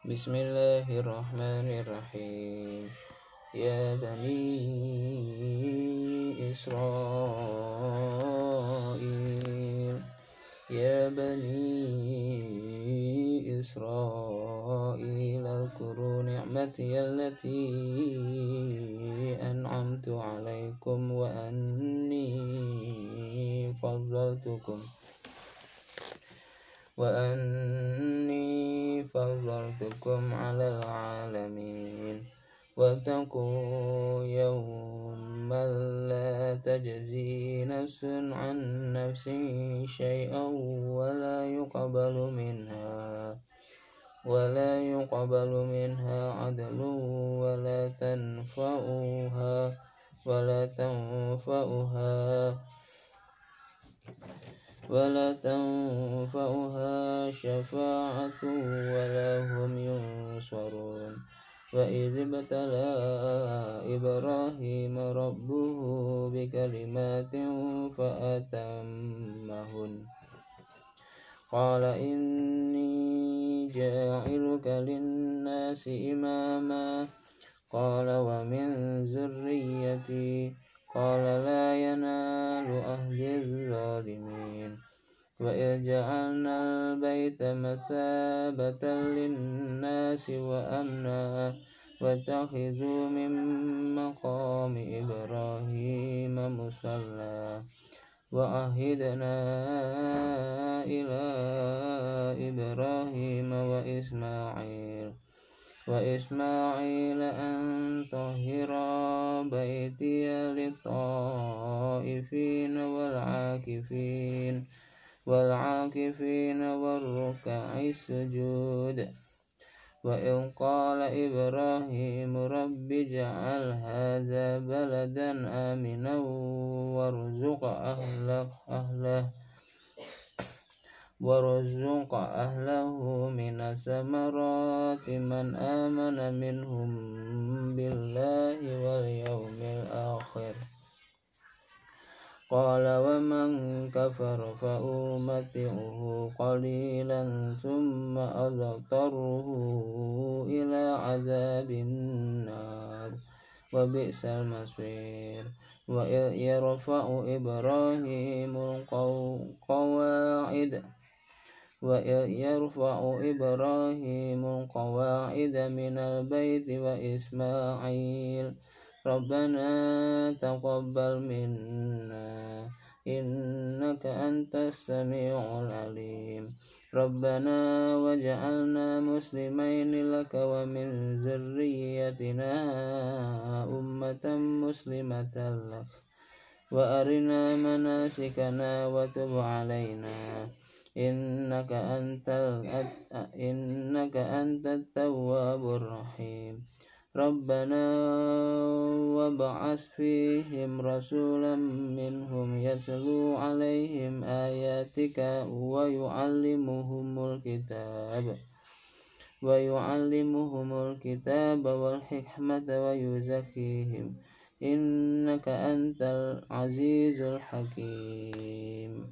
بسم الله الرحمن الرحيم. يا بني إسرائيل. يا بني إسرائيل اذكروا نعمتي التي أنعمت عليكم وأني فضلتكم. وأني فضلتكم على العالمين واتقوا يوما لا تجزي نفس عن نفس شيئا ولا يقبل منها ولا يقبل منها عدل ولا تنفعها ولا تنفعها ولا تنفعها شفاعة ولا هم ينصرون. وإذ ابتلى إبراهيم ربه بكلمات فأتمهن. قال إني جاعلك للناس إماما. قال ومن ذريتي قال لا ينال أهل الظالمين وإذ جعلنا البيت مثابة للناس وأمنا واتخذوا من مقام إبراهيم مصلى وعهدنا إلى إبراهيم وإسماعيل وإسماعيل أن طهر بيتي للطائفين والعاكفين والعاكفين والركع السجود. وإذ قال إبراهيم رب اجعل هذا بلدا آمنا وارزق أهله, أهله وارزق أهله من الثمرات من آمن منهم بالله واليوم الآخر قال ومن كفر فأمتعه قليلا ثم أضطره إلى عذاب النار. وبئس المصير. ويرفع إبراهيم القواعد. ويرفع إبراهيم القواعد من البيت وإسماعيل. ربنا تقبل منا إنك أنت السميع العليم. ربنا وجعلنا مسلمين لك ومن ذريتنا أمة مسلمة لك. وأرنا مناسكنا وتب علينا. إنك أنت إنك أنت التواب الرحيم. ربنا وابعث فيهم رسولا منهم يتلو عليهم آياتك ويعلمهم الكتاب ويعلمهم الكتاب والحكمة ويزكيهم. إنك أنت العزيز الحكيم.